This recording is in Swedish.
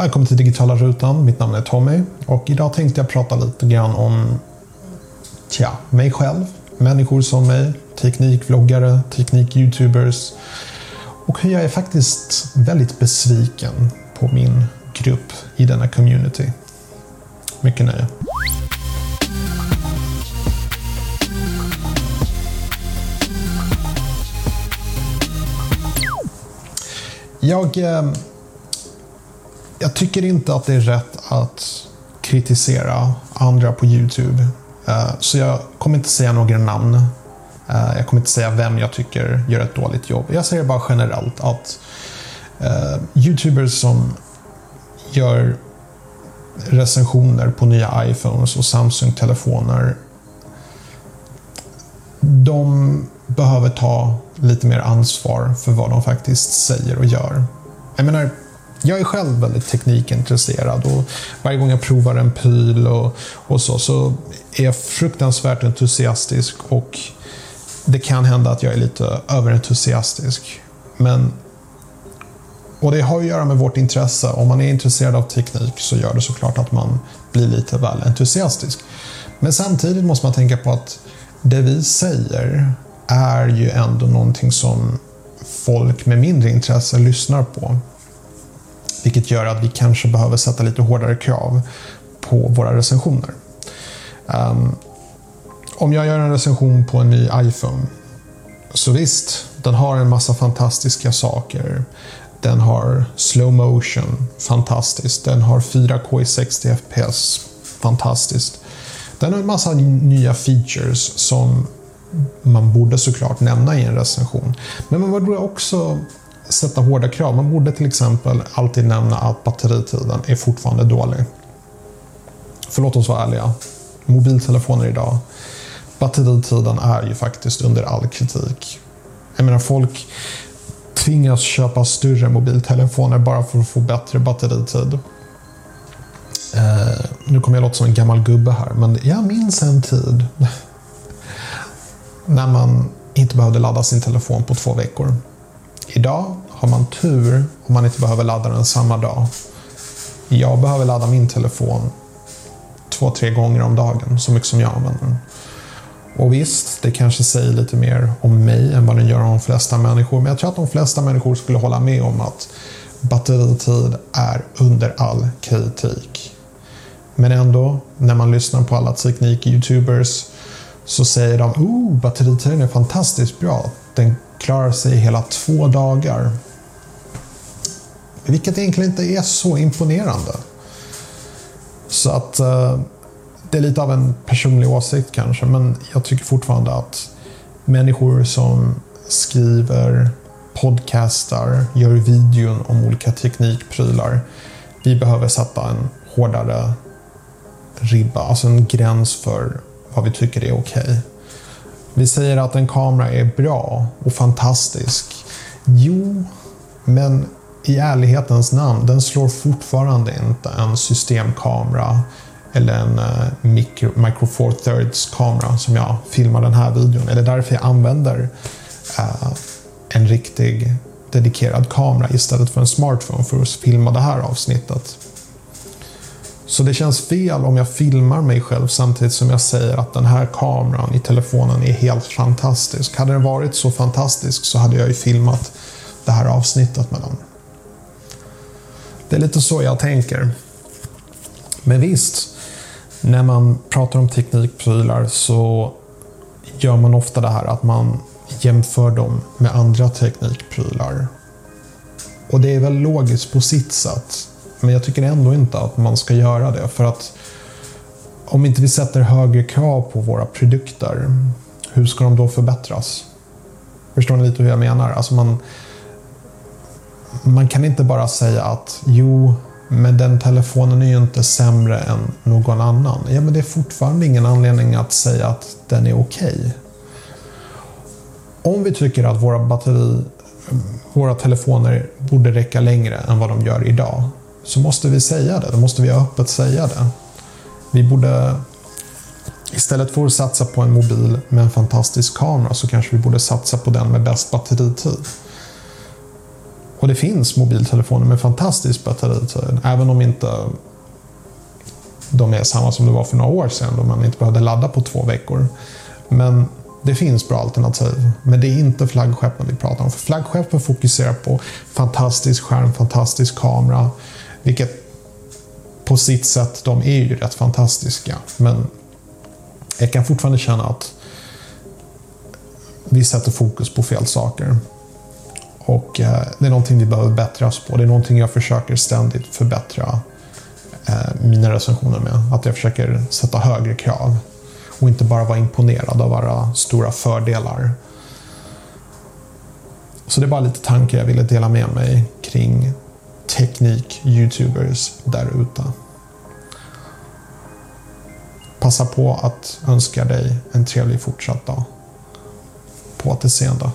Välkommen till Digitala Rutan. Mitt namn är Tommy och idag tänkte jag prata lite grann om tja, mig själv, människor som mig, teknikvloggare, teknik-youtubers och hur jag är faktiskt väldigt besviken på min grupp i denna community. Mycket nöje. Jag, eh, jag tycker inte att det är rätt att kritisera andra på Youtube. Eh, så jag kommer inte säga några namn. Eh, jag kommer inte säga vem jag tycker gör ett dåligt jobb. Jag säger bara generellt att eh, Youtubers som gör recensioner på nya iPhones och Samsung-telefoner. De behöver ta lite mer ansvar för vad de faktiskt säger och gör. Jag menar, jag är själv väldigt teknikintresserad och varje gång jag provar en pryl och, och så, så är jag fruktansvärt entusiastisk och det kan hända att jag är lite överentusiastisk. Men och det har att göra med vårt intresse. Om man är intresserad av teknik så gör det såklart att man blir lite väl entusiastisk. Men samtidigt måste man tänka på att det vi säger är ju ändå någonting som folk med mindre intresse lyssnar på. Vilket gör att vi kanske behöver sätta lite hårdare krav på våra recensioner. Um, om jag gör en recension på en ny iPhone så visst, den har en massa fantastiska saker. Den har slow motion, fantastiskt. Den har 4K i 60 FPS, fantastiskt. Den har en massa nya features som man borde såklart nämna i en recension. Men man borde också sätta hårda krav. Man borde till exempel alltid nämna att batteritiden är fortfarande dålig. För låt oss vara ärliga. Mobiltelefoner idag, batteritiden är ju faktiskt under all kritik. Jag menar folk tvingas köpa större mobiltelefoner bara för att få bättre batteritid. Eh, nu kommer jag låta som en gammal gubbe här, men jag minns en tid när man inte behövde ladda sin telefon på två veckor. Idag har man tur om man inte behöver ladda den samma dag. Jag behöver ladda min telefon två, tre gånger om dagen, så mycket som jag använder den. Och visst, det kanske säger lite mer om mig än vad den gör om de flesta människor. Men jag tror att de flesta människor skulle hålla med om att batteritid är under all kritik. Men ändå, när man lyssnar på alla teknik-youtubers så säger de oh, batteritiden är fantastiskt bra. Den klarar sig hela två dagar. Vilket egentligen inte är så imponerande. Så att eh, det är lite av en personlig åsikt kanske, men jag tycker fortfarande att människor som skriver, podcastar, gör videon om olika teknikprylar. Vi behöver sätta en hårdare ribba, alltså en gräns för vad vi tycker är okej. Okay. Vi säger att en kamera är bra och fantastisk. Jo, men i ärlighetens namn, den slår fortfarande inte en systemkamera eller en eh, uh, micro, micro four thirds kamera som jag filmar den här videon. Eller därför jag använder uh, en riktig dedikerad kamera istället för en smartphone för att filma det här avsnittet. Så det känns fel om jag filmar mig själv samtidigt som jag säger att den här kameran i telefonen är helt fantastisk. Hade den varit så fantastisk så hade jag ju filmat det här avsnittet med den. Det är lite så jag tänker. Men visst, när man pratar om teknikprylar så gör man ofta det här att man jämför dem med andra teknikprylar. Och det är väl logiskt på sitt sätt. Men jag tycker ändå inte att man ska göra det. För att om inte vi sätter högre krav på våra produkter, hur ska de då förbättras? Förstår ni lite hur jag menar? Alltså man, man kan inte bara säga att jo, men den telefonen är ju inte sämre än någon annan. Ja, men det är fortfarande ingen anledning att säga att den är okej. Okay. Om vi tycker att våra batteri, våra telefoner borde räcka längre än vad de gör idag, så måste vi säga det. Då måste vi öppet säga det. Vi borde Istället för att satsa på en mobil med en fantastisk kamera så kanske vi borde satsa på den med bäst batteritid. Och det finns mobiltelefoner med fantastisk batteritid. Även om inte de är samma som det var för några år sedan då man inte behövde ladda på två veckor. Men det finns bra alternativ. Men det är inte flaggskeppen vi pratar om. För flaggskeppen fokuserar på fantastisk skärm, fantastisk kamera. Vilket på sitt sätt, de är ju rätt fantastiska. Men jag kan fortfarande känna att vi sätter fokus på fel saker. Och eh, det är någonting vi behöver bättra oss på. Det är någonting jag försöker ständigt förbättra eh, mina recensioner med. Att jag försöker sätta högre krav. Och inte bara vara imponerad av alla stora fördelar. Så det är bara lite tankar jag ville dela med mig kring teknik-youtubers där ute. Passa på att önska dig en trevlig fortsatt dag. På återseende.